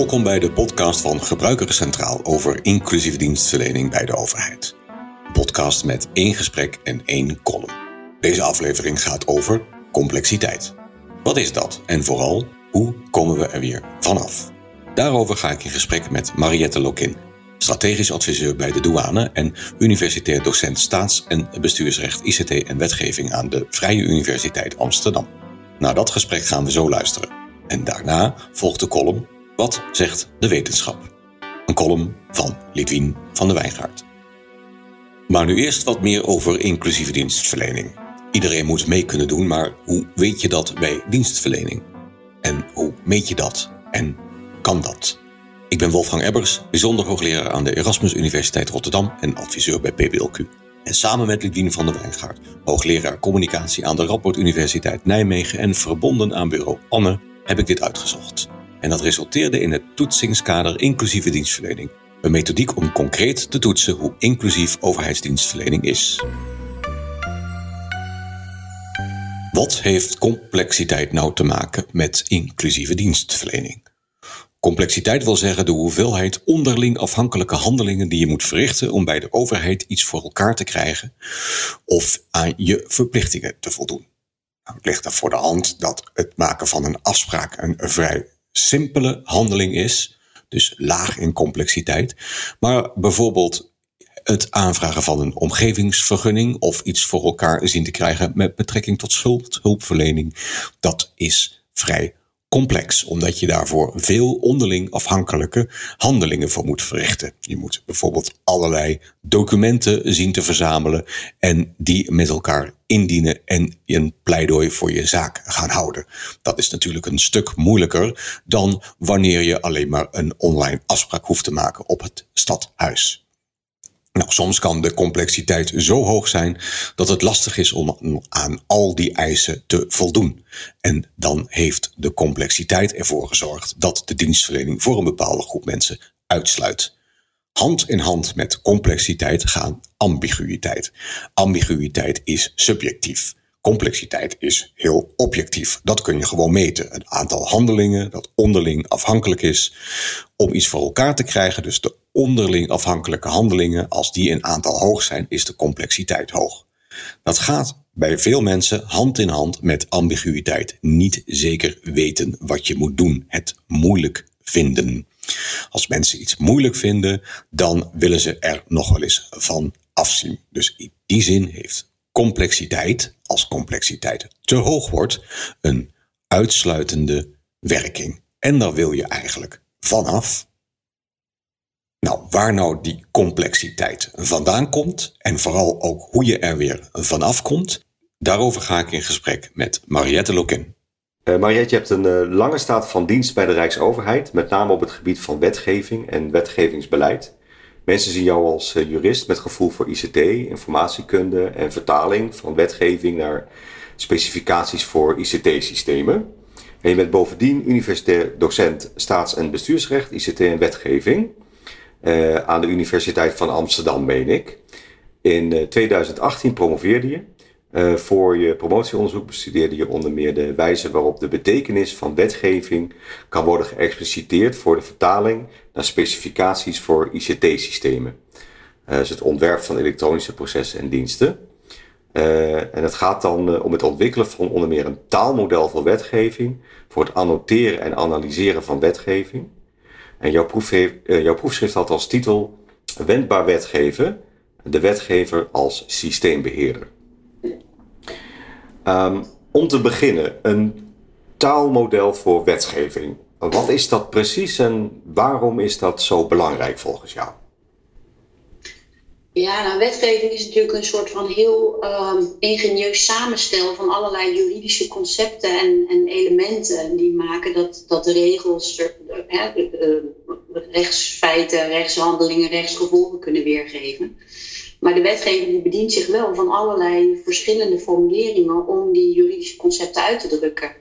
Welkom bij de podcast van Gebruikers Centraal over inclusieve dienstverlening bij de overheid. Podcast met één gesprek en één column. Deze aflevering gaat over complexiteit. Wat is dat en vooral hoe komen we er weer vanaf? Daarover ga ik in gesprek met Mariette Lokin, strategisch adviseur bij de douane en universitair docent staats- en bestuursrecht ICT en wetgeving aan de Vrije Universiteit Amsterdam. Naar dat gesprek gaan we zo luisteren. En daarna volgt de column Wat zegt de wetenschap? Een column van Lidwien van de Wijngaard. Maar nu eerst wat meer over inclusieve dienstverlening. Iedereen moet mee kunnen doen, maar hoe weet je dat bij dienstverlening? En hoe meet je dat? En kan dat? Ik ben Wolfgang Ebbers, bijzonder hoogleraar aan de Erasmus Universiteit Rotterdam en adviseur bij PBLQ. En samen met Lidwien van der Wijngaard, hoogleraar communicatie aan de Radboud Universiteit Nijmegen en verbonden aan bureau Anne, heb ik dit uitgezocht. En dat resulteerde in het toetsingskader inclusieve dienstverlening. Een methodiek om concreet te toetsen hoe inclusief overheidsdienstverlening is. Wat heeft complexiteit nou te maken met inclusieve dienstverlening? Complexiteit wil zeggen de hoeveelheid onderling afhankelijke handelingen die je moet verrichten om bij de overheid iets voor elkaar te krijgen of aan je verplichtingen te voldoen. Nou, het ligt er voor de hand dat het maken van een afspraak een vrij simpele handeling is, dus laag in complexiteit. Maar bijvoorbeeld het aanvragen van een omgevingsvergunning of iets voor elkaar zien te krijgen met betrekking tot schuldhulpverlening, dat is vrij complex, omdat je daarvoor veel onderling afhankelijke handelingen voor moet verrichten. Je moet bijvoorbeeld allerlei documenten zien te verzamelen en die met elkaar indienen en een pleidooi voor je zaak gaan houden. Dat is natuurlijk een stuk moeilijker dan wanneer je alleen maar een online afspraak hoeft te maken op het stadhuis. Nou, soms kan de complexiteit zo hoog zijn dat het lastig is om aan al die eisen te voldoen. En dan heeft de complexiteit ervoor gezorgd dat de dienstverlening voor een bepaalde groep mensen uitsluit. Hand in hand met complexiteit gaan ambiguïteit. Ambiguïteit is subjectief. Complexiteit is heel objectief. Dat kun je gewoon meten. Het aantal handelingen dat onderling afhankelijk is om iets voor elkaar te krijgen. Dus de onderling afhankelijke handelingen, als die in aantal hoog zijn, is de complexiteit hoog. Dat gaat bij veel mensen hand in hand met ambiguïteit. Niet zeker weten wat je moet doen. Het moeilijk vinden. Als mensen iets moeilijk vinden, dan willen ze er nog wel eens van afzien. Dus in die zin heeft complexiteit, als complexiteit te hoog wordt, een uitsluitende werking. En daar wil je eigenlijk vanaf. Nou, waar nou die complexiteit vandaan komt en vooral ook hoe je er weer vanaf komt, daarover ga ik in gesprek met Mariette Lokin. Uh, Mariette, je hebt een uh, lange staat van dienst bij de Rijksoverheid, met name op het gebied van wetgeving en wetgevingsbeleid. Mensen zien jou als uh, jurist met gevoel voor ICT, informatiekunde en vertaling van wetgeving naar specificaties voor ICT-systemen. En je bent bovendien universitair docent staats- en bestuursrecht, ICT en wetgeving. Uh, aan de Universiteit van Amsterdam, meen ik. In uh, 2018 promoveerde je. Voor je promotieonderzoek bestudeerde je onder meer de wijze waarop de betekenis van wetgeving kan worden geëxpliciteerd voor de vertaling naar specificaties voor ICT-systemen. Uh, dus het ontwerp van elektronische processen en diensten. Uh, en het gaat dan om het ontwikkelen van onder meer een taalmodel voor wetgeving, voor het annoteren en analyseren van wetgeving. En jouw, jouw proefschrift had als titel Wendbaar wetgeven, de wetgever als systeembeheerder. Um, om te beginnen, een taalmodel voor wetgeving. Wat is dat precies en waarom is dat zo belangrijk volgens jou? Ja, nou, wetgeving is natuurlijk een soort van heel um, ingenieus samenstel van allerlei juridische concepten en, en elementen die maken dat, dat regels, de, rechtsfeiten, rechtshandelingen, rechtsgevolgen kunnen weergeven. Maar de wetgeving bedient zich wel van allerlei verschillende formuleringen om die juridische concepten uit te drukken.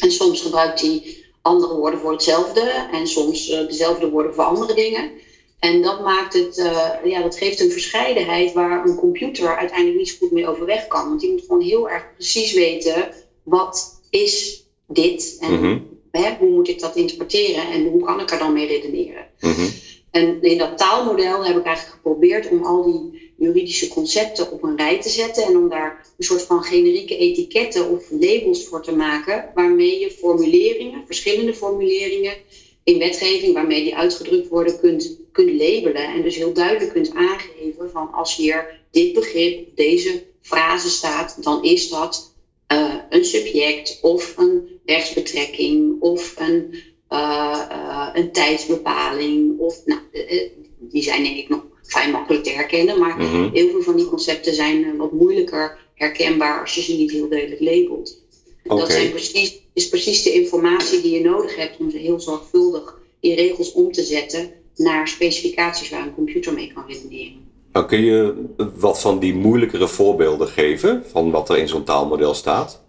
En soms gebruikt hij andere woorden voor hetzelfde en soms uh, dezelfde woorden voor andere dingen. En dat maakt het, uh, ja, dat geeft een verscheidenheid waar een computer uiteindelijk niet zo goed mee overweg kan. Want die moet gewoon heel erg precies weten wat is dit en mm -hmm. hè, hoe moet ik dat interpreteren en hoe kan ik er dan mee redeneren. Mhm. En in dat taalmodel heb ik eigenlijk geprobeerd om al die juridische concepten op een rij te zetten en om daar een soort van generieke etiketten of labels voor te maken, waarmee je formuleringen, verschillende formuleringen in wetgeving, waarmee die uitgedrukt worden, kunt, kunt labelen. En dus heel duidelijk kunt aangeven van als hier dit begrip, deze frase staat, dan is dat uh, een subject of een rechtsbetrekking of een, uh, uh, een tijdsbepaling. Of, nou, die zijn denk ik nog vrij makkelijk te herkennen, maar Mhm. heel veel van die concepten zijn wat moeilijker herkenbaar als je ze niet heel duidelijk labelt. Dat zijn precies, is precies de informatie die je nodig hebt om ze heel zorgvuldig in regels om te zetten naar specificaties waar een computer mee kan redeneren. Nou, kun je wat van die moeilijkere voorbeelden geven van wat er in zo'n taalmodel staat?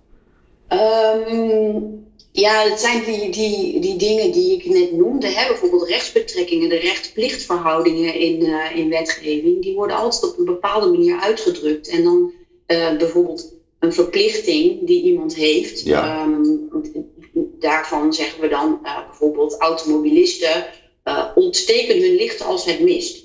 Ehm, ja, het zijn die, die, die dingen die ik net noemde. Hè? Bijvoorbeeld rechtsbetrekkingen, de rechtsplichtverhoudingen in, eh, in wetgeving. Die worden altijd op een bepaalde manier uitgedrukt. En dan eh, bijvoorbeeld een verplichting die iemand heeft. Ja. Ehm, daarvan zeggen we dan eh, bijvoorbeeld automobilisten ontsteken hun licht als het mist.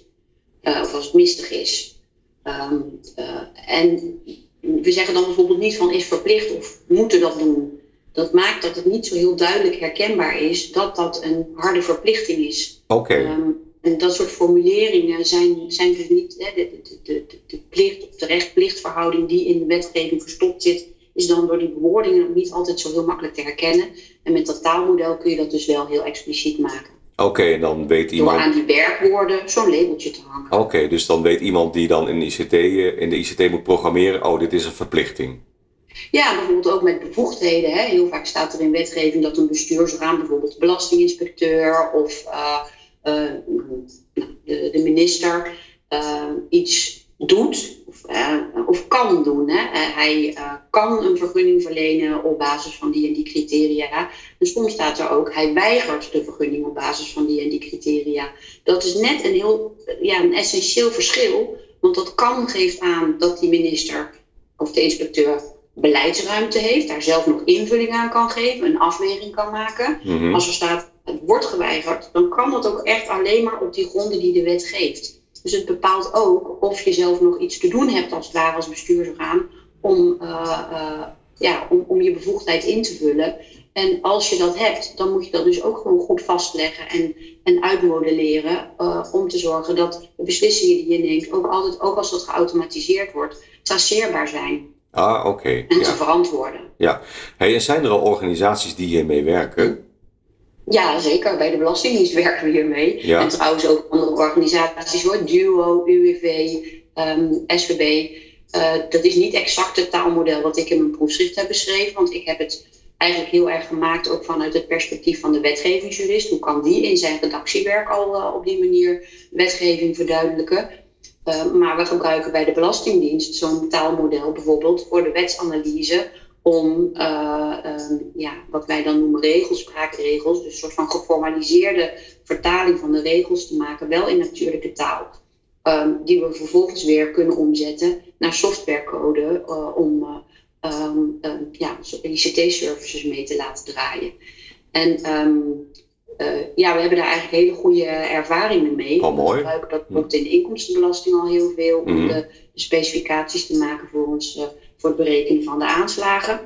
Of als het mistig is. Ehm, eh, en we zeggen dan bijvoorbeeld niet van is verplicht of moeten dat doen. Dat maakt dat het niet zo heel duidelijk herkenbaar is dat dat een harde verplichting is. Oké. Ehm, en dat soort formuleringen zijn, zijn dus niet hè, de, de, de, de, plicht of de recht-plichtverhouding die in de wetgeving verstopt zit, is dan door die bewoordingen niet altijd zo heel makkelijk te herkennen. En met dat taalmodel kun je dat dus wel heel expliciet maken. Oké, en dan weet Door iemand. aan die werkwoorden zo'n labeltje te hangen. Oké, dus dan weet iemand die dan in de, ICT, eh, in de ICT moet programmeren, oh, dit is een verplichting. Ja, bijvoorbeeld ook met bevoegdheden. Hè. Heel vaak staat er in wetgeving dat een bestuursorgaan, bijvoorbeeld de belastinginspecteur of uh, uh, de, de, minister, uh, iets doet of, of kan doen. Hè. hij kan een vergunning verlenen op basis van die en die criteria. En soms staat er ook, hij weigert de vergunning op basis van die en die criteria. Dat is net een heel ja, een essentieel verschil. Want dat kan geeft aan dat die minister of de inspecteur beleidsruimte heeft, daar zelf nog invulling aan kan geven, een afweging kan maken. Mm -hmm. Als er staat het wordt geweigerd, dan kan dat ook echt alleen maar op die gronden die de wet geeft. Dus het bepaalt ook of je zelf nog iets te doen hebt als het ware als bestuursorgaan om, uh, uh, ja, om, om je bevoegdheid in te vullen. En als je dat hebt, dan moet je dat dus ook gewoon goed vastleggen en, en uitmodelleren uh, om te zorgen dat de beslissingen die je neemt, ook altijd, ook als dat geautomatiseerd wordt, traceerbaar zijn. Ah, oké. Okay. En ja. te verantwoorden. Ja. Hey, en zijn er al organisaties die hiermee werken? Ja, zeker. Bij de Belastingdienst werken we hiermee. Ja. En trouwens ook andere organisaties hoor. DUO, UWV, um, SVB. Uh, dat is niet exact het taalmodel wat ik in mijn proefschrift heb beschreven. Want ik heb het eigenlijk heel erg gemaakt ook vanuit het perspectief van de wetgevingsjurist. Hoe kan die in zijn redactiewerk al uh, op die manier wetgeving verduidelijken? Uh, maar we gebruiken bij de Belastingdienst zo'n taalmodel bijvoorbeeld voor de wetsanalyse om uh, uh, ja, wat wij dan noemen regelspraakregels, dus een soort van geformaliseerde vertaling van de regels te maken, wel in natuurlijke taal. Um, die we vervolgens weer kunnen omzetten naar softwarecode uh, om um, ja, ICT-services mee te laten draaien. En ja, we hebben daar eigenlijk hele goede ervaringen mee. Oh, mooi. We gebruiken dat bijvoorbeeld in de inkomstenbelasting al heel veel om Mhm. de, de specificaties te maken voor ons uh, voor het berekenen van de aanslagen.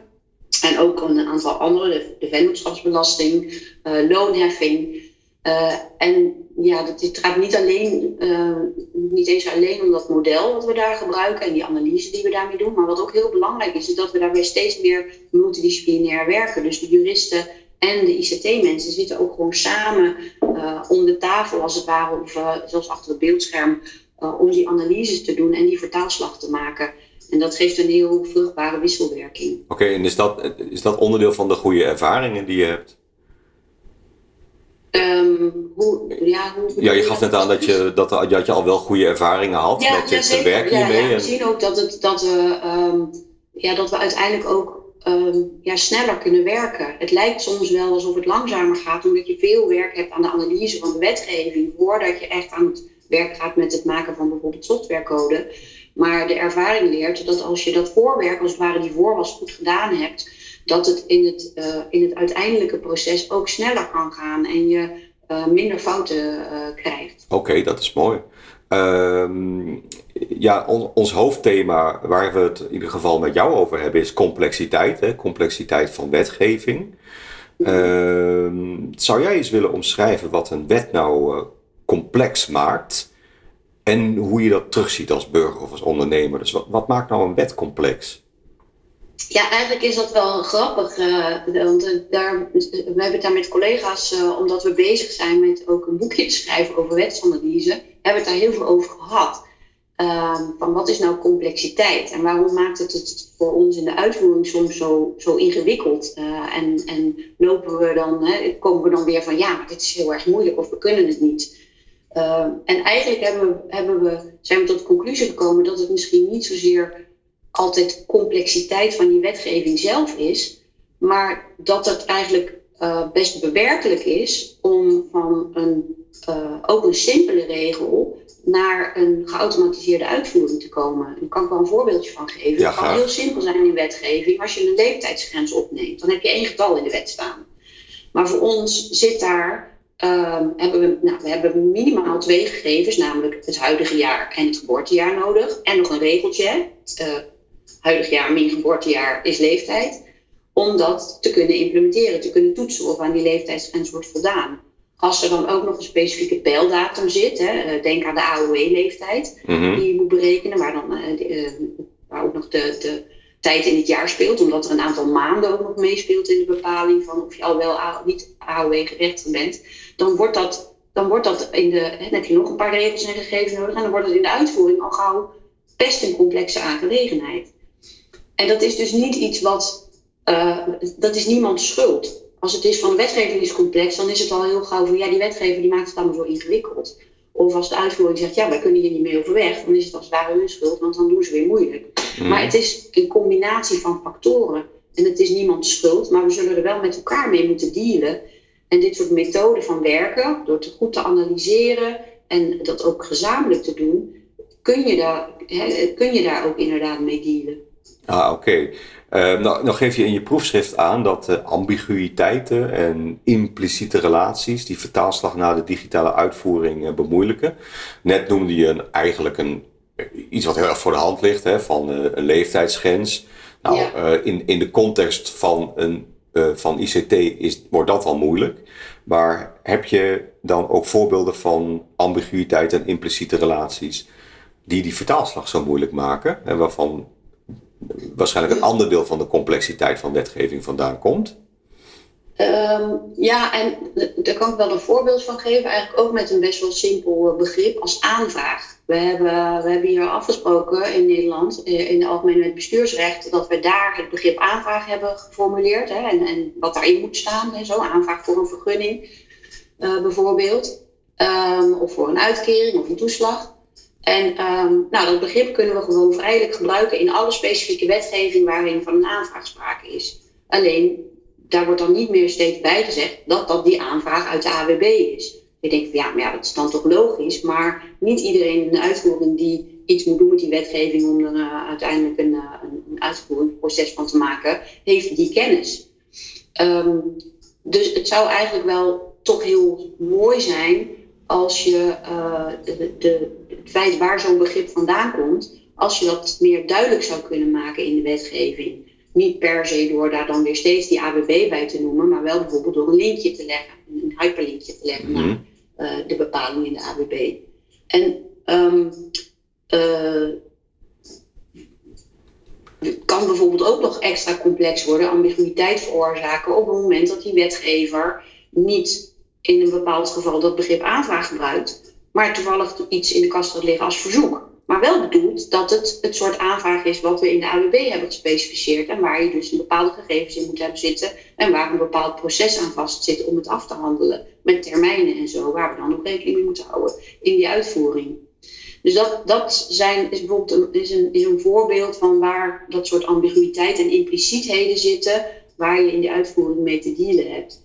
En ook een aantal andere, de, de vennootschapsbelasting, uh, loonheffing. Uh, en ja, dat, dit gaat niet alleen, uh, niet eens alleen om dat model wat we daar gebruiken en die analyse die we daarmee doen. Maar wat ook heel belangrijk is, is dat we daarbij steeds meer multidisciplinair werken. Dus de juristen en de ICT-mensen zitten ook gewoon samen uh, om de tafel, als het ware, of uh, zelfs achter het beeldscherm, uh, om die analyses te doen en die vertaalslag te maken. En dat geeft een heel vruchtbare wisselwerking. Oké, okay, en is dat, is dat onderdeel van de goede ervaringen die je hebt? Um, hoe, ja, hoe ja, je gaf net aan dat je, dat, dat je al wel goede ervaringen had ja, met ja, het zeker. werk ja, hiermee. Ja, we en... zien ook dat, het, dat, we, um, ja, dat we uiteindelijk ook um, ja, sneller kunnen werken. Het lijkt soms wel alsof het langzamer gaat, omdat je veel werk hebt aan de analyse van de wetgeving, voordat je echt aan het werk gaat met het maken van bijvoorbeeld softwarecode. Maar de ervaring leert dat als je dat voorwerk, als het ware die voorwas goed gedaan hebt, dat het in het, in het uiteindelijke proces ook sneller kan gaan en je minder fouten krijgt. Oké, dat is mooi. Ehm, ja, ons hoofdthema waar we het in ieder geval met jou over hebben is complexiteit. Hè? Complexiteit van wetgeving. Ehm, zou jij eens willen omschrijven wat een wet nou uh, complex maakt? En hoe je dat terugziet als burger of als ondernemer. Dus wat, maakt nou een wet complex? Ja, eigenlijk is dat wel grappig. Uh, want uh, daar, we hebben het daar met collega's, omdat we bezig zijn met ook een boekje te schrijven over wetsanalyse, hebben we het daar heel veel over gehad. Ehm, van wat is nou complexiteit en waarom maakt het het voor ons in de uitvoering soms zo, zo ingewikkeld? Uh, en, en lopen we dan, hè, komen we dan weer van ja, dit is heel erg moeilijk of we kunnen het niet. Uh, en eigenlijk hebben hebben we, zijn we tot de conclusie gekomen dat het misschien niet zozeer altijd complexiteit van die wetgeving zelf is, maar dat het eigenlijk uh, best bewerkelijk is om van een, uh, ook een simpele regel naar een geautomatiseerde uitvoering te komen. Daar kan ik wel een voorbeeldje van geven. het kan heel simpel zijn in wetgeving. Als je een leeftijdsgrens opneemt, dan heb je één getal in de wet staan. Maar voor ons zit daar, uh, hebben we, nou, we hebben minimaal twee gegevens, namelijk het huidige jaar en het geboortejaar nodig. En nog een regeltje, uh, huidig jaar min geboortejaar is leeftijd. Om dat te kunnen implementeren, te kunnen toetsen of aan die leeftijdsgrens wordt voldaan. Als er dan ook nog een specifieke pijldatum zit, hè, eh, denk aan de AOW-leeftijd, mhm. die je moet berekenen, waar, dan, uh, waar ook nog de, de tijd in het jaar speelt, omdat er een aantal maanden ook nog meespeelt in de bepaling van of je al wel niet AOW-gerechtigd bent, dan wordt dat, dan wordt dat in de, hè, dan heb je nog een paar regels en gegevens nodig en dan wordt het in de uitvoering al gauw best een complexe aangelegenheid. En dat is dus niet iets wat, dat is niemands schuld als het is van de wetgeving is complex, dan is het al heel gauw van ja, die wetgever die maakt het allemaal zo ingewikkeld. Of als de uitvoering zegt, ja, wij kunnen hier niet mee overweg, dan is het als het ware hun schuld, want dan doen ze weer moeilijk. Mhm. Maar het is een combinatie van factoren. En het is niemands schuld, maar we zullen er wel met elkaar mee moeten dealen. En dit soort methoden van werken, door het goed te analyseren en dat ook gezamenlijk te doen, kun je daar, kun je daar ook inderdaad mee dealen. Ah, oké. Nou, nou, geef je in je proefschrift aan dat uh, ambiguïteiten en impliciete relaties die vertaalslag naar de digitale uitvoering uh, bemoeilijken. Net noemde je een, eigenlijk een, iets wat heel erg voor de hand ligt, hè, van een leeftijdsgrens. Nou, in, in de context van, een, van ICT is, wordt dat al moeilijk. Maar heb je dan ook voorbeelden van ambiguïteit en impliciete relaties die die vertaalslag zo moeilijk maken en waarvan waarschijnlijk een ander deel van de complexiteit van wetgeving vandaan komt. Um, ja, en daar kan ik wel een voorbeeld van geven. Eigenlijk ook met een best wel simpel eh, begrip als aanvraag. We hebben, we hebben hier afgesproken in Nederland, eh, in de Algemene Bestuursrecht, dat we daar het begrip aanvraag hebben geformuleerd. Hè, en, en wat daarin moet staan. Hè, zo, aanvraag voor een vergunning uh, bijvoorbeeld. Um, of voor een uitkering of een toeslag. En um, nou, dat begrip kunnen we gewoon vrijelijk gebruiken in alle specifieke wetgeving waarin van een aanvraag sprake is. Alleen, daar wordt dan niet meer steeds bij gezegd dat dat die aanvraag uit de AWB is. Je denkt ja, maar ja, dat is dan toch logisch. Maar niet iedereen in de uitvoering die iets moet doen met die wetgeving om er uh, uiteindelijk een, uh, een uitvoeringsproces van te maken, heeft die kennis. Um, dus het zou eigenlijk wel toch heel mooi zijn als je uh, de, de, het feit waar zo'n begrip vandaan komt, als je dat meer duidelijk zou kunnen maken in de wetgeving. Niet per se door daar dan weer steeds die ABB bij te noemen, maar wel bijvoorbeeld door een linkje te leggen, een hyperlinkje te leggen naar uh, de bepaling in de ABB. En um, uh, het kan bijvoorbeeld ook nog extra complex worden, ambiguïteit veroorzaken op het moment dat die wetgever niet in een bepaald geval dat begrip aanvraag gebruikt, maar toevallig iets in de kast had liggen als verzoek. Maar wel bedoelt dat het het soort aanvraag is wat we in de AWB hebben gespecificeerd en waar je dus een bepaalde gegevens in moet hebben zitten en waar een bepaald proces aan vast zit om het af te handelen met termijnen en zo, waar we dan ook rekening mee moeten houden in die uitvoering. Dus dat, dat zijn, is bijvoorbeeld een, is een, is een voorbeeld van waar dat soort ambiguïteit en implicietheden zitten, waar je in die uitvoering mee te dealen hebt.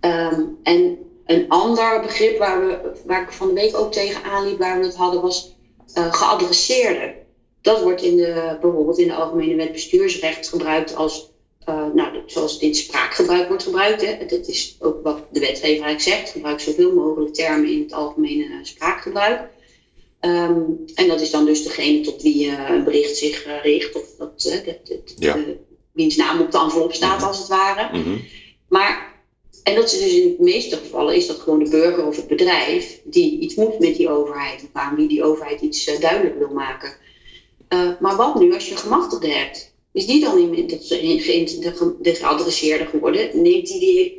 Um, en een ander begrip waar, we, waar ik van de week ook tegen aanliep, waar we het hadden, was uh, geadresseerde. Dat wordt in de, bijvoorbeeld in de Algemene Wet Bestuursrecht gebruikt als nou, zoals het in spraakgebruik wordt gebruikt. Hè, dat is ook wat de wetgever eigenlijk zegt. Gebruik zoveel mogelijk termen in het algemene spraakgebruik. Ehm, en dat is dan dus degene tot wie een bericht zich richt. Of dat, de, de, wiens naam op de envelop staat, mhm. als het ware. Mhm. Maar en dat is dus in de meeste gevallen is dat gewoon de burger of het bedrijf die iets moet met die overheid. Of aan wie die overheid iets uh, duidelijk wil maken. Uh, maar wat nu als je gemachtigde hebt? Is die dan in, de, de geadresseerde geworden? Neemt die die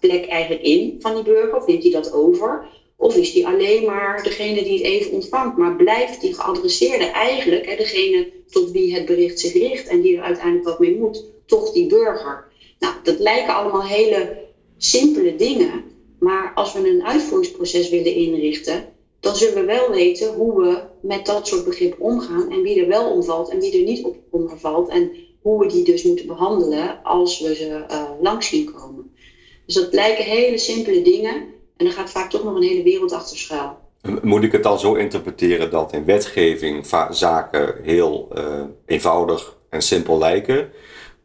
plek eigenlijk in van die burger? Of neemt hij dat over? Of is die alleen maar degene die het even ontvangt? Maar blijft die geadresseerde eigenlijk, hè, degene tot wie het bericht zich richt en die er uiteindelijk wat mee moet, toch die burger? Nou, dat lijken allemaal hele simpele dingen. Maar als we een uitvoeringsproces willen inrichten, dan zullen we wel weten hoe we met dat soort begrippen omgaan en wie er wel omvalt en wie er niet op omvalt en hoe we die dus moeten behandelen als we ze uh, langs zien komen. Dus dat lijken hele simpele dingen en er gaat vaak toch nog een hele wereld achter schuil. Moet ik het dan zo interpreteren dat in wetgeving zaken heel uh, eenvoudig en simpel lijken,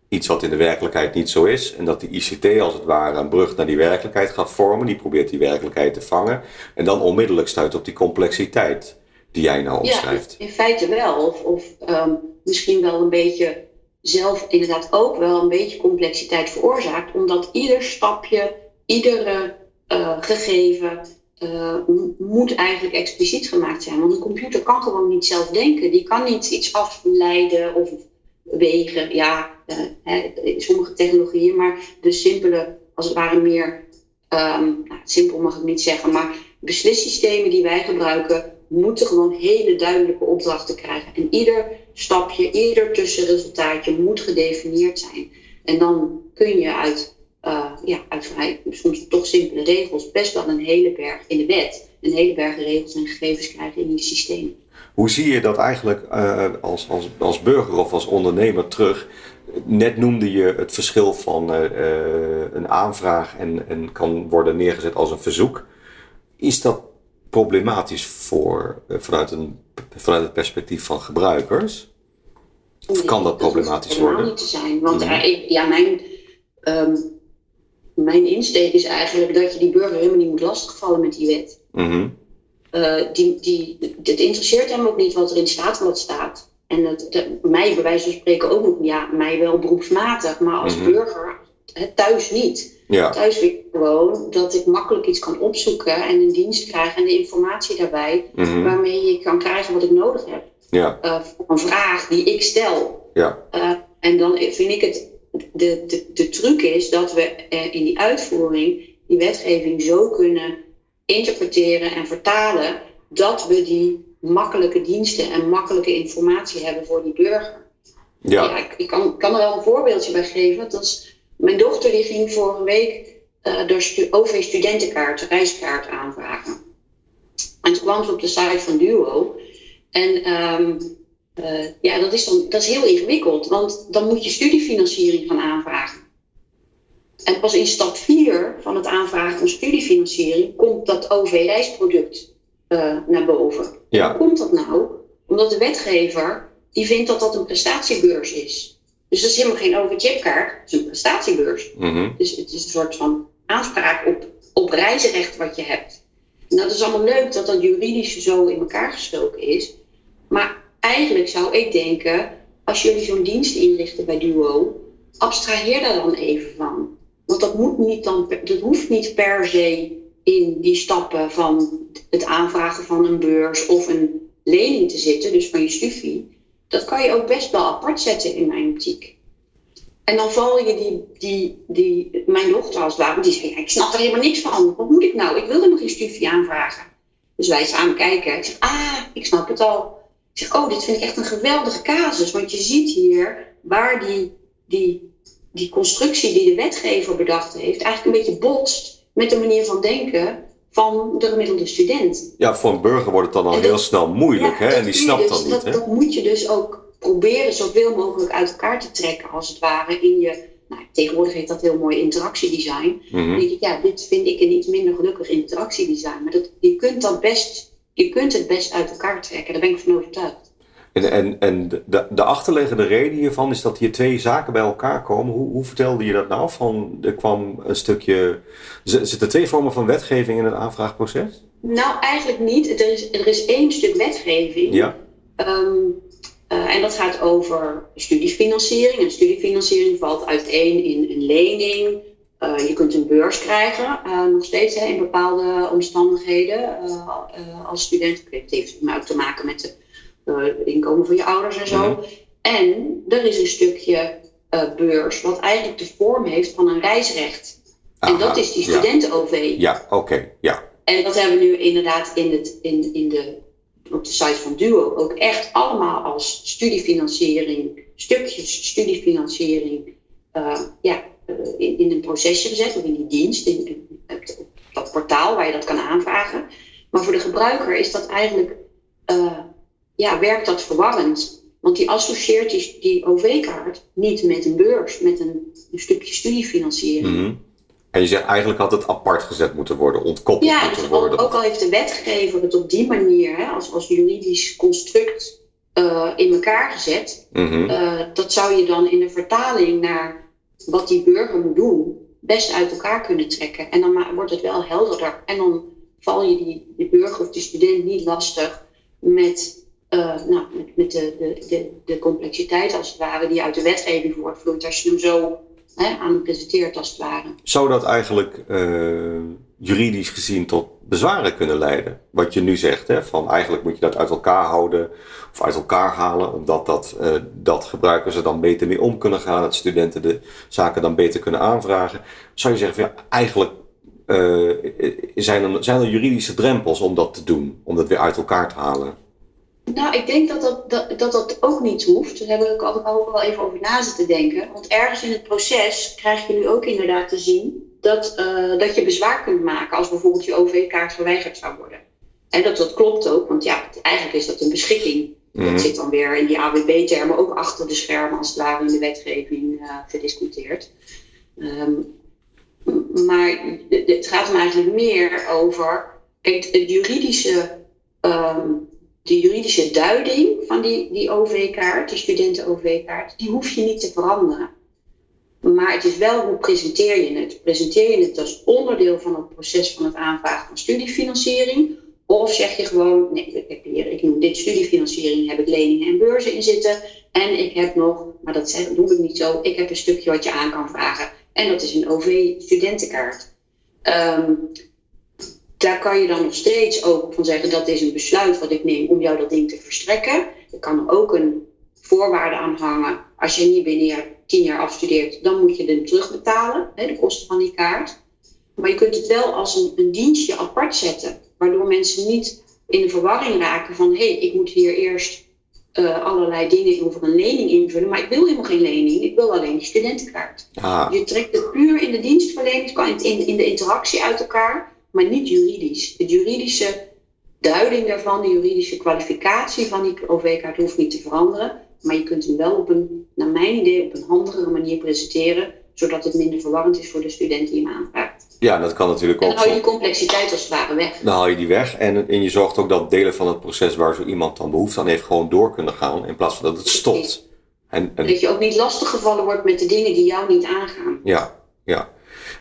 iets wat in de werkelijkheid niet zo is. En dat die ICT als het ware een brug naar die werkelijkheid gaat vormen. Die probeert die werkelijkheid te vangen. En dan onmiddellijk stuit op die complexiteit die jij nou omschrijft. Ja, in feite wel. Of, of um, misschien wel een beetje zelf inderdaad ook wel een beetje complexiteit veroorzaakt. Omdat ieder stapje, iedere uh, gegeven uh, moet eigenlijk expliciet gemaakt zijn. Want een computer kan gewoon niet zelf denken. Die kan niet iets afleiden of wegen, ja, uh, sommige technologieën, maar de simpele, als het ware meer, um, nou, simpel mag ik niet zeggen, maar beslissystemen die wij gebruiken, moeten gewoon hele duidelijke opdrachten krijgen. En ieder stapje, ieder tussenresultaatje moet gedefinieerd zijn. En dan kun je uit, uh, ja, uit vrij, soms toch simpele regels best wel een hele berg in de wet, een hele berg regels en gegevens krijgen in die systemen. Hoe zie je dat eigenlijk uh, als, als, als burger of als ondernemer terug? Net noemde je het verschil van uh, een aanvraag en, en kan worden neergezet als een verzoek. Is dat problematisch voor, vanuit, een, vanuit het perspectief van gebruikers? Of kan dat problematisch dat worden? niet te zijn, want mm ja, mijn, um, mijn insteek is eigenlijk dat je die burger helemaal niet moet lastigvallen met die wet. Mm uh, die, die, het interesseert hem ook niet wat er in staat wat staat. En dat, mij bij wijze van spreken ook nog, ja, mij wel beroepsmatig, maar als mhm. burger het thuis niet. Ja. Thuis weet ik gewoon dat ik makkelijk iets kan opzoeken en een dienst krijg en de informatie daarbij, mhm. waarmee je kan krijgen wat ik nodig heb. Ja. Uh, een vraag die ik stel. Ja. Uh, en dan vind ik het, de, de, de truc is dat we in die uitvoering die wetgeving zo kunnen interpreteren en vertalen dat we die makkelijke diensten en makkelijke informatie hebben voor die burger. Ja. ja ik, ik kan, kan, er wel een voorbeeldje bij geven. Dat is, mijn dochter die ging vorige week uh, door stu OV studentenkaart, reiskaart aanvragen. En toen kwam ze op de site van Duo. En um, uh, ja, dat is, dan, dat is heel ingewikkeld, want dan moet je studiefinanciering gaan aanvragen. En pas in stap 4 van het aanvragen van studiefinanciering komt dat OV-reisproduct uh, naar boven. Ja. Hoe komt dat nou? Omdat de wetgever die vindt dat dat een prestatiebeurs is. Dus dat is helemaal geen OV-chipkaart, het is een prestatiebeurs. Mm Dus het is een soort van aanspraak op, op reizenrecht wat je hebt. En dat is allemaal leuk dat dat juridisch zo in elkaar gestoken is. Maar eigenlijk zou ik denken, als jullie zo'n dienst inrichten bij Duo, abstraheer daar dan even van. Want dat, moet niet dan, dat hoeft niet per se in die stappen van het aanvragen van een beurs of een lening te zitten, dus van je studie. Dat kan je ook best wel apart zetten in mijn optiek. En dan val je die, die, die mijn dochter als ware, die zegt, ik snap er helemaal niks van. Wat moet ik nou? Ik wil nog geen studie aanvragen. Dus wij samen kijken. Ik zeg, ah, ik snap het al. Ik zeg, oh, dit vind ik echt een geweldige casus. Want je ziet hier waar die, die die constructie die de wetgever bedacht heeft, eigenlijk een beetje botst met de manier van denken van de gemiddelde student. Ja, voor een burger wordt het dan al heel snel moeilijk, hè? En die snapt dus, dan niet. Dat, hè? dat moet je dus ook proberen zoveel mogelijk uit elkaar te trekken, als het ware, in je. Nou, tegenwoordig heet dat heel mooi interactiedesign. Mm -hmm. Dan denk ik, ja, dit vind ik een iets minder gelukkig interactiedesign. Maar dat, je kunt dat best, je kunt het best uit elkaar trekken, daar ben ik van overtuigd. En, en, en de, de achterliggende reden hiervan is dat hier twee zaken bij elkaar komen. Hoe, hoe vertelde je dat nou? Van, er kwam een stukje. Zitten twee vormen van wetgeving in het aanvraagproces? Nou, eigenlijk niet. Er is, er is één stuk wetgeving. Ja. Ehm, eh, en dat gaat over studiefinanciering. En studiefinanciering valt uiteen in een lening. Uh, je kunt een beurs krijgen, uh, nog steeds hè, in bepaalde omstandigheden als student. Het heeft maar ook te maken met de eh, inkomen van je ouders en zo. Mhm. En er is een stukje uh, beurs wat eigenlijk de vorm heeft van een reisrecht. en dat is die studenten-OV. Ja, oké, ja. En dat hebben we nu inderdaad in het, in, in de, op de site van Duo ook echt allemaal als studiefinanciering, stukjes studiefinanciering, uh, ja, in, in een procesje gezet, of in die dienst, in, dat portaal waar je dat kan aanvragen. Maar voor de gebruiker is dat eigenlijk ja, werkt dat verwarrend. Want die associeert die, die OV-kaart niet met een beurs, met een, een stukje studiefinanciering. Mhm. En je zegt eigenlijk had het apart gezet moeten worden, ontkoppeld ja, moeten dus worden. Ook, al heeft de wetgever het op die manier, hè, als, als juridisch construct, uh, in elkaar gezet. Mm dat zou je dan in de vertaling naar wat die burger moet doen, best uit elkaar kunnen trekken. En dan wordt het wel helderder. En dan val je die, die burger of die student niet lastig met uh, nou, met, met de, de, de, complexiteit als het ware die uit de wetgeving voortvloeit, als je hem zo hè, aan presenteert als het ware. Zou dat eigenlijk uh, juridisch gezien tot bezwaren kunnen leiden? Wat je nu zegt, hè, van eigenlijk moet je dat uit elkaar houden of uit elkaar halen, omdat dat, uh, dat gebruikers er dan beter mee om kunnen gaan, dat studenten de zaken dan beter kunnen aanvragen. Zou je zeggen, van, ja, eigenlijk zijn, er, zijn er juridische drempels om dat te doen, om dat weer uit elkaar te halen? Nou, ik denk dat dat, dat, dat, dat ook niet hoeft. Daar heb ik ook, wel even over na zitten denken. Want ergens in het proces krijg je nu ook inderdaad te zien dat, uh, dat je bezwaar kunt maken als bijvoorbeeld je OV-kaart verweigerd zou worden. En dat, dat klopt ook, want ja, eigenlijk is dat een beschikking. Dat mhm. zit dan weer in die AWB-termen ook achter de schermen als het ware in de wetgeving uh, gediscuteerd. Um, maar het gaat me eigenlijk meer over kijk, het juridische um, de juridische duiding van die, die OV-kaart, die studenten-OV-kaart, die hoef je niet te veranderen. Maar het is wel hoe presenteer je het. Presenteer je het als onderdeel van het proces van het aanvragen van studiefinanciering? Of zeg je gewoon, nee, ik, heb hier, ik noem dit studiefinanciering, heb ik leningen en beurzen in zitten. En ik heb nog, maar dat zeg, doe ik niet zo, ik heb een stukje wat je aan kan vragen. En dat is een OV-studentenkaart. Um, daar kan je dan nog steeds ook van zeggen dat is een besluit wat ik neem om jou dat ding te verstrekken. Er kan er ook een voorwaarde aan hangen. Als je niet binnen tien jaar afstudeert, dan moet je hem terugbetalen, hè, de kosten van die kaart. Maar je kunt het wel als een, een dienstje apart zetten, waardoor mensen niet in de verwarring raken van hé, hey, ik moet hier eerst uh, allerlei dingen over een lening invullen, maar ik wil helemaal geen lening, ik wil alleen die studentenkaart. Ah. Je trekt het puur in de dienstverlening, in, in de interactie uit elkaar maar niet juridisch. De juridische duiding daarvan, de juridische kwalificatie van die OV-kaart hoeft niet te veranderen. Maar je kunt hem wel op een, naar mijn idee, op een handigere manier presenteren, zodat het minder verwarrend is voor de student die hem aanvraagt. Ja, dat kan natuurlijk ook. En dan hou je die complexiteit als het ware weg. Dan haal je die weg en, en je zorgt ook dat delen van het proces waar zo iemand dan behoefte aan heeft, gewoon door kunnen gaan in plaats van dat het stopt. En, en... Dat je ook niet lastiggevallen wordt met de dingen die jou niet aangaan. Ja, ja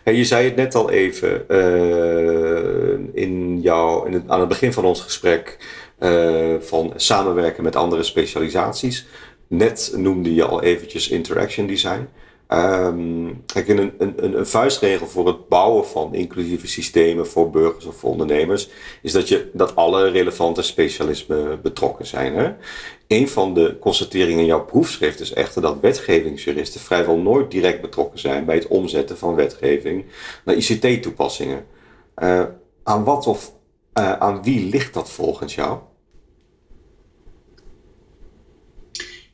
je zei het net al even uh, in jou, in het, aan het begin van ons gesprek uh, van samenwerken met andere specialisaties. Net noemde je al eventjes interaction design. Um, kijk, een, een, een vuistregel voor het bouwen van inclusieve systemen voor burgers of voor ondernemers is dat, je, dat alle relevante specialismen betrokken zijn. Hè? Een van de constateringen in jouw proefschrift is echter dat wetgevingsjuristen vrijwel nooit direct betrokken zijn bij het omzetten van wetgeving naar ICT-toepassingen. Uh, aan wat of uh, aan wie ligt dat volgens jou?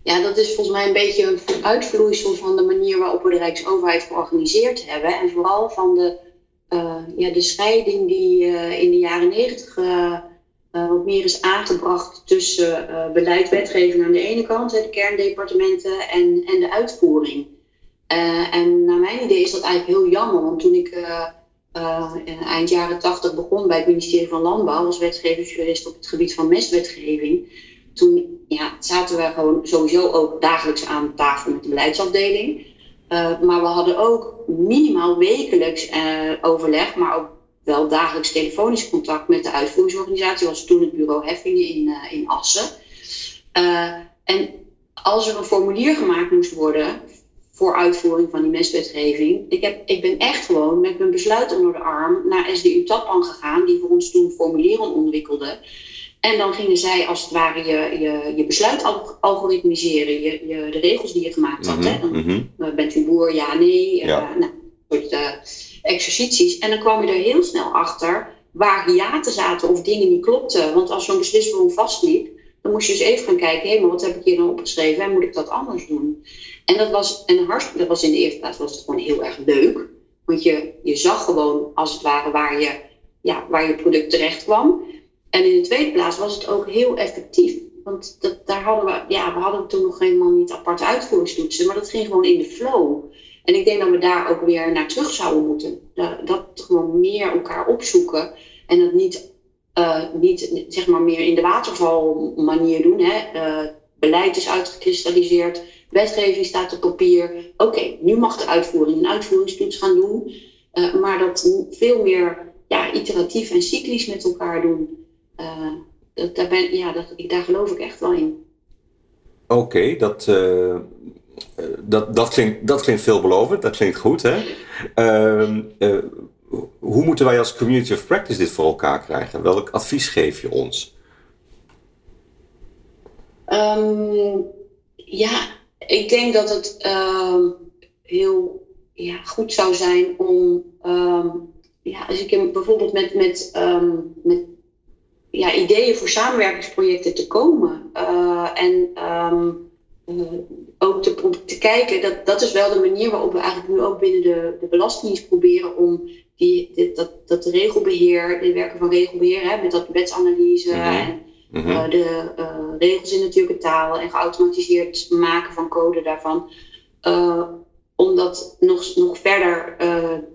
Ja, dat is volgens mij een beetje een uitvloeisel van de manier waarop we de Rijksoverheid georganiseerd hebben. En vooral van de, uh, ja, de scheiding die uh, in de jaren negentig uh, wat meer is aangebracht tussen beleid, wetgeving aan de ene kant, de kerndepartementen, en, en de uitvoering. en naar mijn idee is dat eigenlijk heel jammer, want toen ik eind jaren tachtig begon bij het ministerie van Landbouw als wetgevingsjurist op het gebied van mestwetgeving toen, ja, zaten we gewoon sowieso ook dagelijks aan tafel met de beleidsafdeling. Uh, maar we hadden ook minimaal wekelijks uh, overleg, maar ook wel dagelijks telefonisch contact met de uitvoeringsorganisatie. was toen het bureau Heffingen in, uh, in Assen. en als er een formulier gemaakt moest worden voor uitvoering van die mestwetgeving. Ik, heb, ik ben echt gewoon met mijn besluit onder de arm naar SDU Tappan gegaan, die voor ons toen formulieren ontwikkelde. En dan gingen zij als het ware je, je, je besluit algoritmiseren, je, je, de regels die je gemaakt had. hè? Dan, uh, bent u boer, ja, nee. Uh, ja. Nou, soort uh, exercities. En dan kwam je er heel snel achter waar hiaten zaten of dingen niet klopten. Want als zo'n beslissing vastliep, dan moest je eens even gaan kijken, hé, maar wat heb ik hier nou opgeschreven en moet ik dat anders doen? En dat was, en hartstikke, dat was in de eerste plaats was het gewoon heel erg leuk. Want je, je zag gewoon als het ware waar je, ja, waar je product terecht kwam. En in de tweede plaats was het ook heel effectief. Want dat, daar hadden we, ja, we hadden toen nog helemaal niet aparte uitvoeringstoetsen, maar dat ging gewoon in de flow. En ik denk dat we daar ook weer naar terug zouden moeten. Dat, gewoon meer elkaar opzoeken en dat niet, uh, niet zeg maar meer in de watervalmanier doen. Hè. Uh, beleid is uitgekristalliseerd, wetgeving staat op papier. Oké, nu mag de uitvoering een uitvoeringstoets gaan doen. Uh, maar dat veel meer ja, iteratief en cyclisch met elkaar doen. Uh, dat, daar, ben, ja, dat, daar geloof ik echt wel in. Oké, dat, uh, dat, dat, klinkt, dat klinkt veelbelovend, dat klinkt goed. Hè? Uh, hoe moeten wij als community of practice dit voor elkaar krijgen? Welk advies geef je ons? Um, ja, ik denk dat het ehm, heel ja, goed zou zijn om, um, ja, als ik bijvoorbeeld met, met, met ja, ideeën voor samenwerkingsprojecten te komen. Uh, en um, uh, ook te, te kijken, dat, dat is wel de manier waarop we eigenlijk nu ook binnen de, de Belastingdienst proberen om die, dit, dat, dat de regelbeheer, de werken van regelbeheer, hè, met dat wetsanalyse mm -hmm. en mm -hmm. uh, de regels in natuurlijke taal en geautomatiseerd maken van code daarvan. om dat nog, nog verder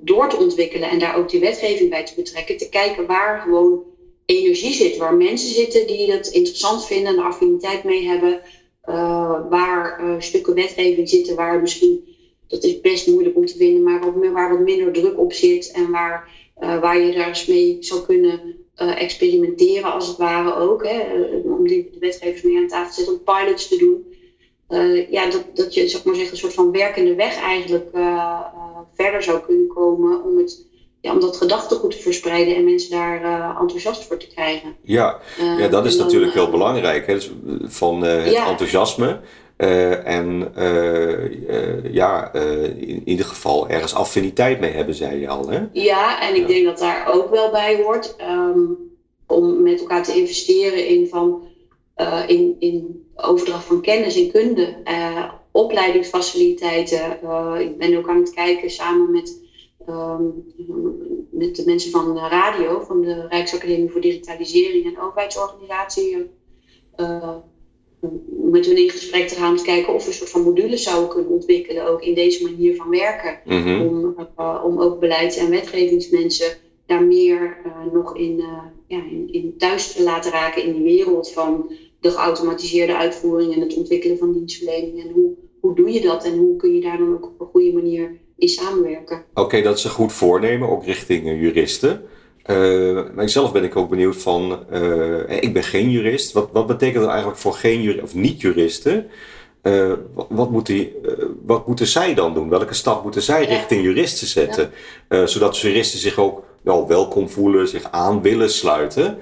door te ontwikkelen en daar ook die wetgeving bij te betrekken. Te kijken waar gewoon energie zit, waar mensen zitten die het interessant vinden en er affiniteit mee hebben, uh, waar uh, stukken wetgeving zitten waar misschien, dat is best moeilijk om te vinden, maar wat, waar wat minder druk op zit en waar, uh, waar je daar eens mee zou kunnen experimenteren als het ware ook, hè, om die, de wetgevers mee aan tafel te zetten, om pilots te doen. ja, dat, dat je zeg maar zeggen, een soort van werkende weg eigenlijk verder zou kunnen komen om het ja, om dat gedachtegoed te verspreiden en mensen daar uh, enthousiast voor te krijgen. Ja, uh, ja dat is natuurlijk heel belangrijk. Hè? Dus van het ja. enthousiasme. en ja, in ieder geval ergens affiniteit mee hebben, zei je al. Hè? Ja, en ik ja. denk dat daar ook wel bij hoort um, om met elkaar te investeren in, van, in, in overdracht van kennis en kunde, opleidingsfaciliteiten. ik ben ook aan het kijken samen met um, met de mensen van de radio, van de Rijksacademie voor Digitalisering en Overheidsorganisatie, uh, met hun in gesprek te gaan om te kijken of we een soort van modules zouden kunnen ontwikkelen, ook in deze manier van werken. Mm -hmm. om, uh, om ook beleids- en wetgevingsmensen daar meer uh, nog in, ja, in, in, thuis te laten raken in die wereld van de geautomatiseerde uitvoering en het ontwikkelen van dienstverlening. En hoe, hoe doe je dat en hoe kun je daar dan ook op een goede manier in samenwerken. Oké, okay, dat is een goed voornemen, ook richting uh, juristen. Uh, maar zelf ben ik ook benieuwd van, uh, ik ben geen jurist. Wat, wat betekent dat eigenlijk voor geen jurist of niet-juristen? Uh, wat, wat, moet die, wat moeten zij dan doen? Welke stap moeten zij ja. richting juristen zetten? Ja. zodat juristen zich ook wel welkom voelen, zich aan willen sluiten.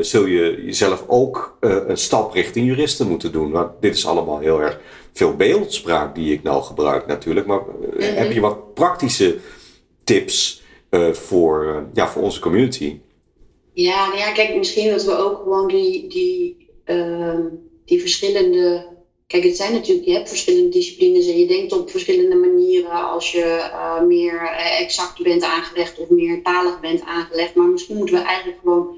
Zul je jezelf ook een stap richting juristen moeten doen? Want dit is allemaal heel erg veel beeldspraak die ik nou gebruik natuurlijk. Maar mm -hmm. heb je wat praktische tips uh, voor, ja, voor onze community? Ja, nou ja, kijk, misschien dat we ook gewoon die, die, uh, die verschillende. Kijk, het zijn natuurlijk, je hebt verschillende disciplines en je denkt op verschillende manieren als je meer exact bent aangelegd of meer talig bent aangelegd. Maar misschien moeten we eigenlijk gewoon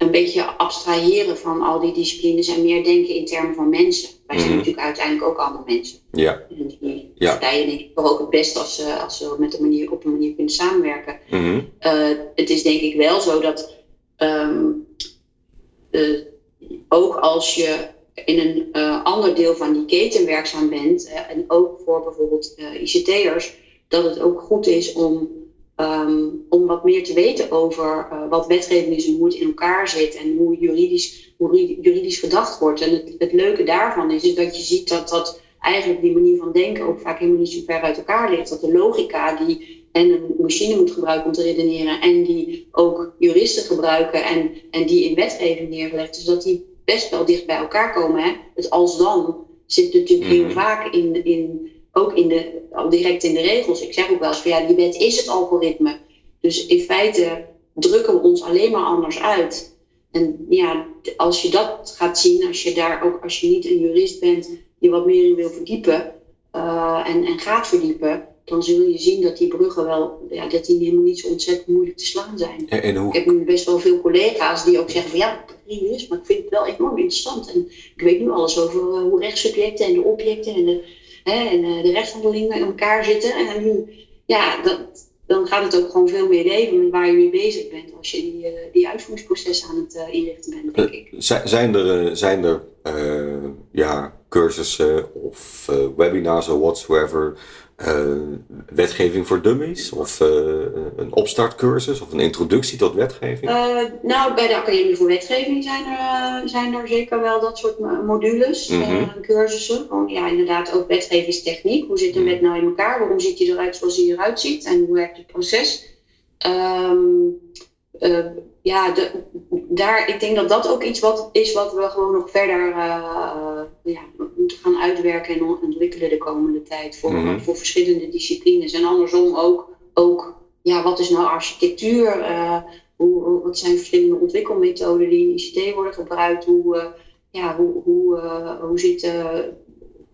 een beetje abstraheren van al die disciplines en meer denken in termen van mensen. Wij zijn mm -hmm. natuurlijk uiteindelijk ook allemaal mensen. Ja. En die ja. partijen denk ik ook het best als ze, als ze met een manier, op een manier kunnen samenwerken. Mm -hmm. uh, het is denk ik wel zo dat um, uh, ook als je in een uh, ander deel van die keten werkzaam bent, en ook voor bijvoorbeeld ICT'ers, dat het ook goed is om, um, om wat meer te weten over wat wetgeving is en hoe het in elkaar zit en hoe juridisch, hoe juridisch gedacht wordt. En het, het leuke daarvan is, is dat je ziet dat dat eigenlijk die manier van denken ook vaak helemaal niet zo ver uit elkaar ligt. Dat de logica die en een machine moet gebruiken om te redeneren en die ook juristen gebruiken en, en die in wetgeving neergelegd is, dat die best wel dicht bij elkaar komen. Hè? Het als dan zit natuurlijk heel mhm. vaak in, in, ook in de, al direct in de regels. Ik zeg ook wel eens van ja, die wet is het algoritme. Dus in feite drukken we ons alleen maar anders uit. En ja, als je dat gaat zien, als je daar ook, als je niet een jurist bent, je wat meer in wil verdiepen uh, en, en gaat verdiepen, dan zul je zien dat die bruggen wel, ja, dat die helemaal niet zo ontzettend moeilijk te slaan zijn. En, hoe... Ik heb nu best wel veel collega's die ook zeggen van ja, is, maar ik vind het wel enorm interessant. En ik weet nu alles over uh, hoe rechtssubjecten en de objecten en de, hè, en, uh, de rechtshandelingen in elkaar zitten. En nu, ja, dat, dan gaat het ook gewoon veel meer leven met waar je mee bezig bent als je die, uh, die uitvoeringsprocessen aan het inrichten bent, denk ik. Zijn er, zijn er ja, cursussen of webinars of whatsoever wetgeving voor dummies of uh, een opstartcursus of een introductie tot wetgeving? Uh, nou, bij de Academie voor Wetgeving zijn er, zijn er zeker wel dat soort modules, mm -hmm. cursussen. Ja, inderdaad ook wetgevingstechniek. Hoe zit een wet nou in elkaar? Waarom ziet hij eruit zoals hij eruit ziet? En hoe werkt het proces? Um, ja, de, daar, ik denk dat dat ook iets wat is wat we gewoon nog verder uh, ja, moeten gaan uitwerken en ontwikkelen de komende tijd voor, mhm. voor verschillende disciplines. En andersom ook, ook ja, wat is nou architectuur? Uh, hoe, wat zijn verschillende ontwikkelmethoden die in ICT worden gebruikt? Hoe, uh, ja, hoe, hoe, hoe zitten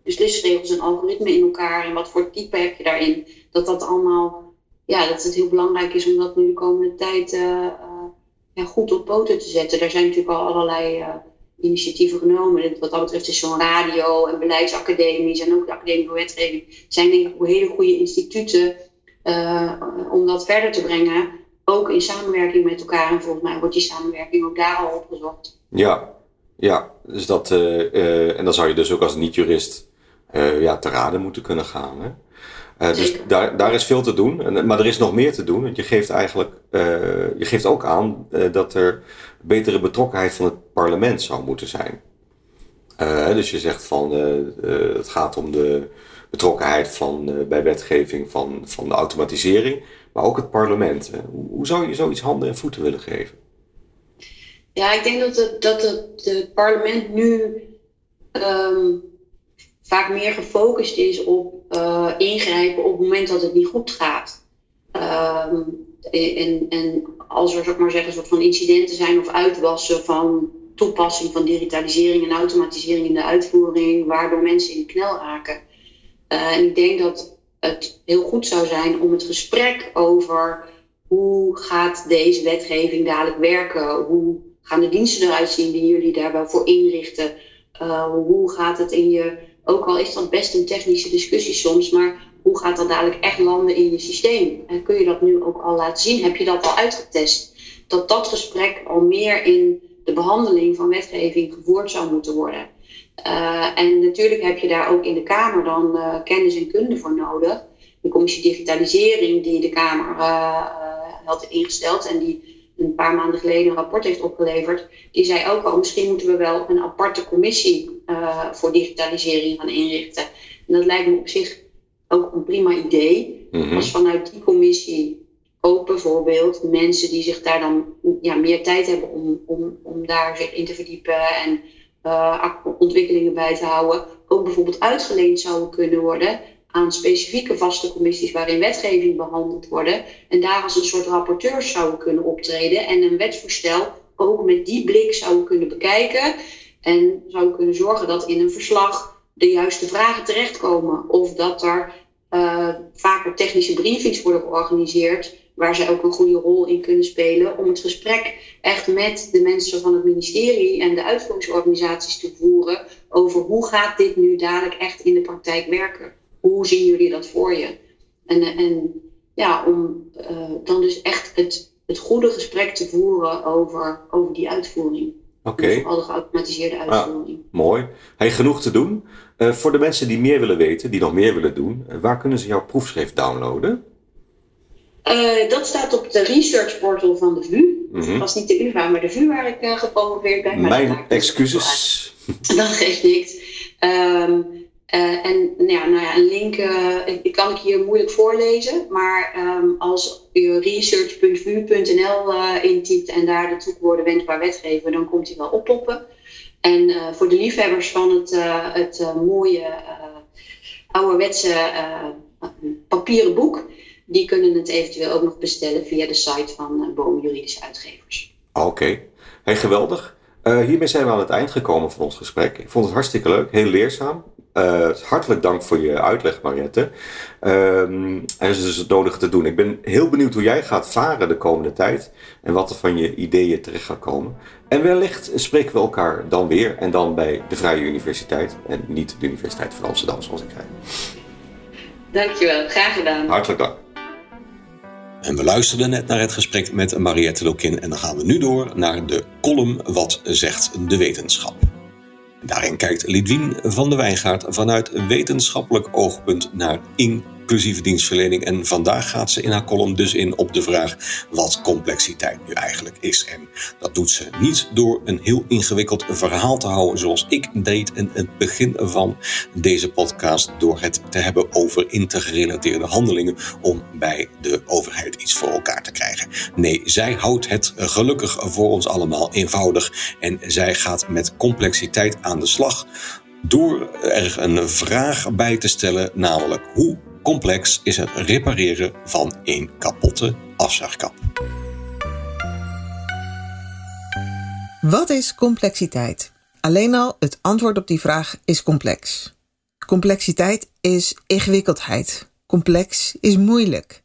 beslisregels en algoritmen in elkaar en wat voor type heb je daarin? Dat dat allemaal, ja, dat het heel belangrijk is om dat nu de komende tijd ja, goed op poten te zetten. Daar zijn natuurlijk al allerlei uh, initiatieven genomen. Wat dat betreft is zo'n radio en beleidsacademies en ook de Academie voor Wetgeving zijn denk ik hele goede instituten om dat verder te brengen. Ook in samenwerking met elkaar. En volgens mij wordt die samenwerking ook daar al opgezocht. Ja, ja. Dus dat, en dan zou je dus ook als niet-jurist ja, te raden moeten kunnen gaan. Hè? Uh, dus daar, daar is veel te doen. En, maar er is nog meer te doen. Want je geeft eigenlijk, uh, je geeft ook aan uh, dat er betere betrokkenheid van het parlement zou moeten zijn. dus je zegt van het gaat om de betrokkenheid van, bij wetgeving van, van de automatisering, maar ook het parlement. Hoe, hoe, zou je zoiets handen en voeten willen geven? Ja, ik denk dat het, dat het, het parlement nu um, vaak meer gefocust is op uh, ingrijpen op het moment dat het niet goed gaat. Um, en, en als er, zeg maar zeggen, soort van incidenten zijn of uitwassen van toepassing van digitalisering en automatisering in de uitvoering, waardoor mensen in de knel raken. Uh, en ik denk dat het heel goed zou zijn om het gesprek over hoe gaat deze wetgeving dadelijk werken, hoe gaan de diensten eruit zien die jullie daarbij voor inrichten, uh, hoe gaat het in je ook al is dat best een technische discussie soms, maar hoe gaat dat dadelijk echt landen in je systeem? En kun je dat nu ook al laten zien? Heb je dat al uitgetest? Dat dat gesprek al meer in de behandeling van wetgeving gevoerd zou moeten worden. Uh, en natuurlijk heb je daar ook in de Kamer dan uh, kennis en kunde voor nodig. De commissie digitalisering die de Kamer had ingesteld en die een paar maanden geleden een rapport heeft opgeleverd, die zei ook al, misschien moeten we wel een aparte commissie uh, voor digitalisering gaan inrichten. En dat lijkt me op zich ook een prima idee. Mm -hmm. Als vanuit die commissie ook bijvoorbeeld mensen die zich daar dan ja, meer tijd hebben om, om, om daar zich in te verdiepen en uh, ontwikkelingen bij te houden, ook bijvoorbeeld uitgeleend zouden kunnen worden aan specifieke vaste commissies waarin wetgeving behandeld worden. En daar als een soort rapporteurs zouden kunnen optreden en een wetsvoorstel ook met die blik zouden kunnen bekijken. En zouden kunnen zorgen dat in een verslag de juiste vragen terechtkomen. Of dat er uh, vaker technische briefings worden georganiseerd. Waar zij ook een goede rol in kunnen spelen. Om het gesprek echt met de mensen van het ministerie en de uitvoeringsorganisaties te voeren. Over hoe gaat dit nu dadelijk echt in de praktijk werken hoe zien jullie dat voor je? En, en ja, om uh, dan dus echt het, het goede gesprek te voeren over, over die uitvoering. Oké. Al de geautomatiseerde uitvoering. Ah, mooi. Hij genoeg te doen. Uh, voor de mensen die meer willen weten, die nog meer willen doen, uh, waar kunnen ze jouw proefschrift downloaden? Uh, dat staat op de research portal van de VU. Mm -hmm. Dat was niet de UvA, maar de VU waar ik gepromoveerd ben. Mijn excuses. Dat geeft niks. Um, uh, en nou ja, nou ja, een link ik kan ik hier moeilijk voorlezen, maar um, als je research.vu.nl uh, intypt en daar de toewoorden wensbaar wetgeven, dan komt hij wel oppoppen. En voor de liefhebbers van het, het mooie ouderwetse papieren boek, die kunnen het eventueel ook nog bestellen via de site van Boom Juridische Uitgevers. Oké, okay. hey, geweldig. Hiermee zijn we aan het eind gekomen van ons gesprek. Ik vond het hartstikke leuk, heel leerzaam. Uh, hartelijk dank voor je uitleg, Mariette. Um, en is dus het nodig te doen. Ik ben heel benieuwd hoe jij gaat varen de komende tijd. En wat er van je ideeën terecht gaat komen. En wellicht spreken we elkaar dan weer. En dan bij de Vrije Universiteit. En niet de Universiteit van Amsterdam, zoals ik zei. Dankjewel, graag gedaan. Hartelijk dank. En we luisterden net naar het gesprek met Mariette Lokin. En dan gaan we nu door naar de column Wat zegt de wetenschap? Daarin kijkt Lidwien van de Wijngaard vanuit wetenschappelijk oogpunt naar inclusieve dienstverlening. En vandaag gaat ze in haar column dus in op de vraag wat complexiteit nu eigenlijk is. En dat doet ze niet door een heel ingewikkeld verhaal te houden zoals ik deed in het begin van deze podcast. Door het te hebben over intergerelateerde handelingen om bij de overheid iets voor elkaar te krijgen. Nee, zij houdt het gelukkig voor ons allemaal eenvoudig. En zij gaat met complexiteit aan de slag door er een vraag bij te stellen, namelijk hoe complex is het repareren van een kapotte afzuigkap. Wat is complexiteit? Alleen al het antwoord op die vraag is complex. Complexiteit is ingewikkeldheid. Complex is moeilijk.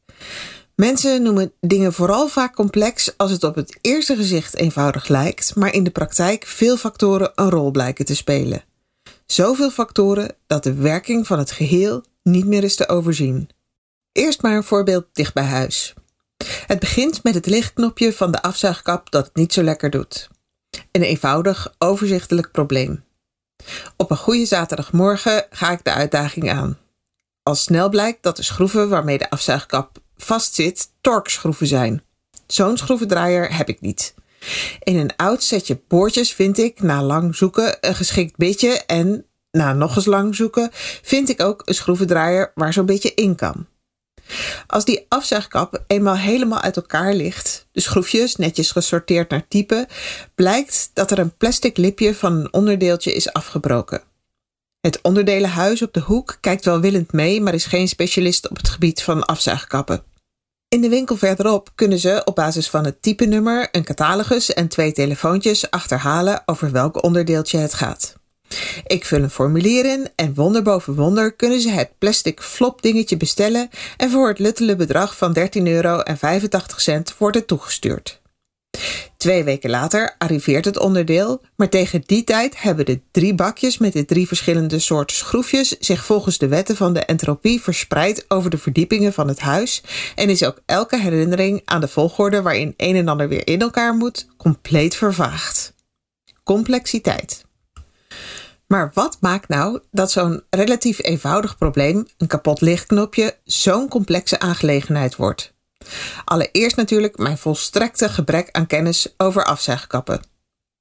Mensen noemen dingen vooral vaak complex als het op het eerste gezicht eenvoudig lijkt, maar in de praktijk veel factoren een rol blijken te spelen. Zoveel factoren dat de werking van het geheel niet meer is te overzien. Eerst maar een voorbeeld dicht bij huis. Het begint met het lichtknopje van de afzuigkap dat het niet zo lekker doet. Een eenvoudig, overzichtelijk probleem. Op een goede zaterdagmorgen ga ik de uitdaging aan. Al snel blijkt dat de schroeven waarmee de afzuigkap vastzit torkschroeven zijn. Zo'n schroevendraaier heb ik niet. In een oud setje boordjes vind ik, na lang zoeken, een geschikt bitje en na nog eens lang zoeken vind ik ook een schroevendraaier waar zo'n beetje in kan. Als die afzuigkap eenmaal helemaal uit elkaar ligt, de schroefjes netjes gesorteerd naar type, blijkt dat er een plastic lipje van een onderdeeltje is afgebroken. Het onderdelenhuis op de hoek kijkt welwillend mee, maar is geen specialist op het gebied van afzuigkappen. In de winkel verderop kunnen ze op basis van het typenummer, een catalogus en twee telefoontjes achterhalen over welk onderdeeltje het gaat. Ik vul een formulier in en wonder boven wonder kunnen ze het plastic flop dingetje bestellen en voor het luttele bedrag van 13,85 euro wordt het toegestuurd. Twee weken later arriveert het onderdeel, maar tegen die tijd hebben de drie bakjes met de drie verschillende soorten schroefjes zich volgens de wetten van de entropie verspreid over de verdiepingen van het huis en is ook elke herinnering aan de volgorde waarin een en ander weer in elkaar moet compleet vervaagd. Complexiteit. Maar wat maakt nou dat zo'n relatief eenvoudig probleem, een kapot lichtknopje, zo'n complexe aangelegenheid wordt? Allereerst natuurlijk mijn volstrekte gebrek aan kennis over afzuigkappen.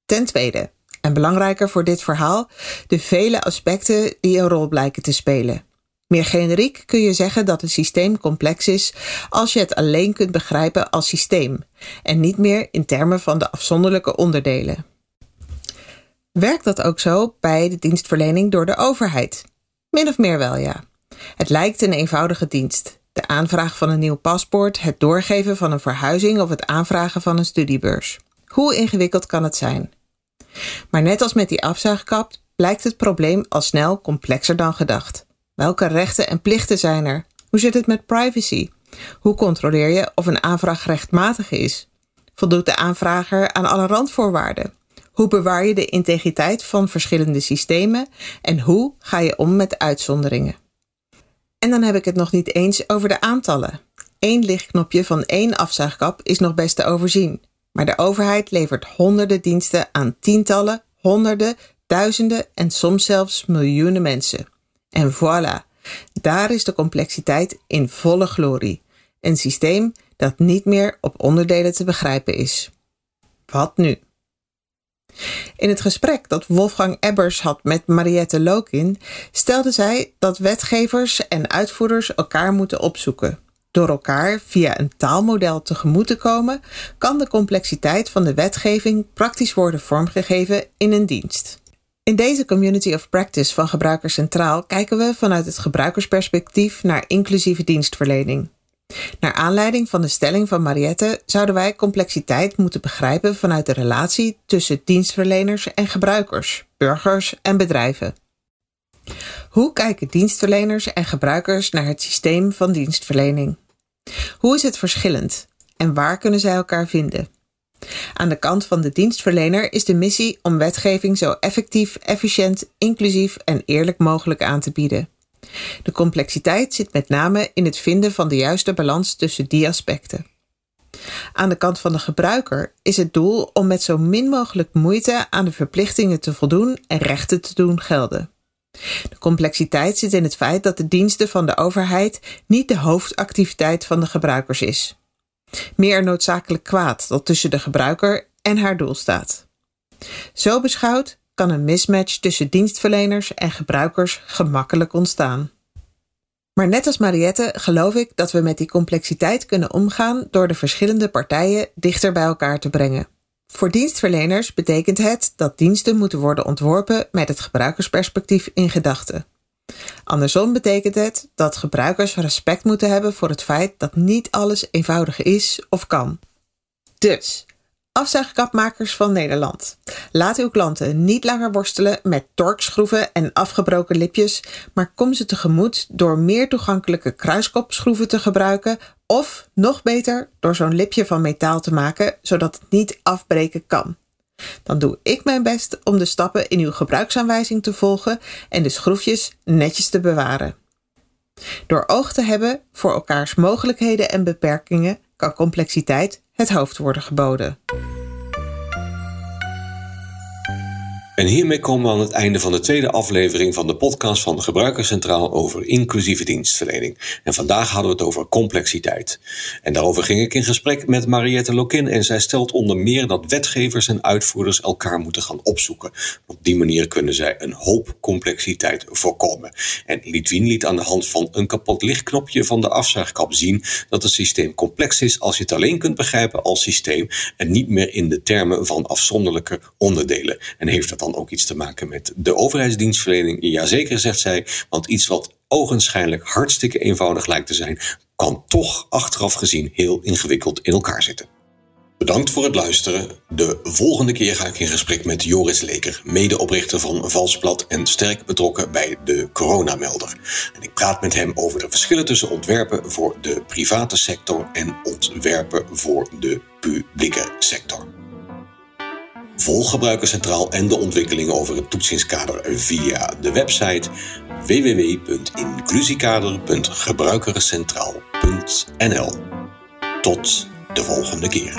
Ten tweede, en belangrijker voor dit verhaal, de vele aspecten die een rol blijken te spelen. Meer generiek kun je zeggen dat een systeem complex is als je het alleen kunt begrijpen als systeem en niet meer in termen van de afzonderlijke onderdelen. Werkt dat ook zo bij de dienstverlening door de overheid? Min of meer wel ja. Het lijkt een eenvoudige dienst. De aanvraag van een nieuw paspoort, het doorgeven van een verhuizing of het aanvragen van een studiebeurs. Hoe ingewikkeld kan het zijn? Maar net als met die afzuigkap blijkt het probleem al snel complexer dan gedacht. Welke rechten en plichten zijn er? Hoe zit het met privacy? Hoe controleer je of een aanvraag rechtmatig is? Voldoet de aanvrager aan alle randvoorwaarden? Hoe bewaar je de integriteit van verschillende systemen en hoe ga je om met uitzonderingen? En dan heb ik het nog niet eens over de aantallen. Eén lichtknopje van één afzuigkap is nog best te overzien. Maar de overheid levert honderden diensten aan tientallen, honderden, duizenden en soms zelfs miljoenen mensen. En voilà, daar is de complexiteit in volle glorie. Een systeem dat niet meer op onderdelen te begrijpen is. Wat nu? In het gesprek dat Wolfgang Ebbers had met Mariette Lokin, stelde zij dat wetgevers en uitvoerders elkaar moeten opzoeken. Door elkaar via een taalmodel tegemoet te komen, kan de complexiteit van de wetgeving praktisch worden vormgegeven in een dienst. In deze Community of Practice van Gebruikers Centraal kijken we vanuit het gebruikersperspectief naar inclusieve dienstverlening. Naar aanleiding van de stelling van Mariette zouden wij complexiteit moeten begrijpen vanuit de relatie tussen dienstverleners en gebruikers, burgers en bedrijven. Hoe kijken dienstverleners en gebruikers naar het systeem van dienstverlening? Hoe is het verschillend en waar kunnen zij elkaar vinden? Aan de kant van de dienstverlener is de missie om wetgeving zo effectief, efficiënt, inclusief en eerlijk mogelijk aan te bieden. De complexiteit zit met name in het vinden van de juiste balans tussen die aspecten. Aan de kant van de gebruiker is het doel om met zo min mogelijk moeite aan de verplichtingen te voldoen en rechten te doen gelden. De complexiteit zit in het feit dat de diensten van de overheid niet de hoofdactiviteit van de gebruikers is. Meer noodzakelijk kwaad dat tussen de gebruiker en haar doel staat. Zo beschouwd kan een mismatch tussen dienstverleners en gebruikers gemakkelijk ontstaan. Maar net als Mariette geloof ik dat we met die complexiteit kunnen omgaan door de verschillende partijen dichter bij elkaar te brengen. Voor dienstverleners betekent het dat diensten moeten worden ontworpen met het gebruikersperspectief in gedachten. Andersom betekent het dat gebruikers respect moeten hebben voor het feit dat niet alles eenvoudig is of kan. Dus, Afzuigkapmakers van Nederland. Laat uw klanten niet langer worstelen met torkschroeven en afgebroken lipjes, maar kom ze tegemoet door meer toegankelijke kruiskopschroeven te gebruiken of, nog beter, door zo'n lipje van metaal te maken zodat het niet afbreken kan. Dan doe ik mijn best om de stappen in uw gebruiksaanwijzing te volgen en de schroefjes netjes te bewaren. Door oog te hebben voor elkaars mogelijkheden en beperkingen kan complexiteit het hoofd worden geboden. En hiermee komen we aan het einde van de tweede aflevering van de podcast van Gebruikerscentraal over inclusieve dienstverlening. En vandaag hadden we het over complexiteit. En daarover ging ik in gesprek met Mariette Lokin en zij stelt onder meer dat wetgevers en uitvoerders elkaar moeten gaan opzoeken. Op die manier kunnen zij een hoop complexiteit voorkomen. En Litwin liet aan de hand van een kapot lichtknopje van de afzuigkap zien dat het systeem complex is als je het alleen kunt begrijpen als systeem en niet meer in de termen van afzonderlijke onderdelen. En heeft dat dan ook iets te maken met de overheidsdienstverlening? Jazeker, zegt zij, want iets wat ogenschijnlijk hartstikke eenvoudig lijkt te zijn, kan toch achteraf gezien heel ingewikkeld in elkaar zitten. Bedankt voor het luisteren. De volgende keer ga ik in gesprek met Joris Leker, medeoprichter van Valsblad en sterk betrokken bij de coronamelder. En ik praat met hem over de verschillen tussen ontwerpen voor de private sector en ontwerpen voor de publieke sector. Volg Gebruikerscentraal en de ontwikkelingen over het toetsingskader via de website www.inclusiekader.gebruikerscentraal.nl. Tot de volgende keer.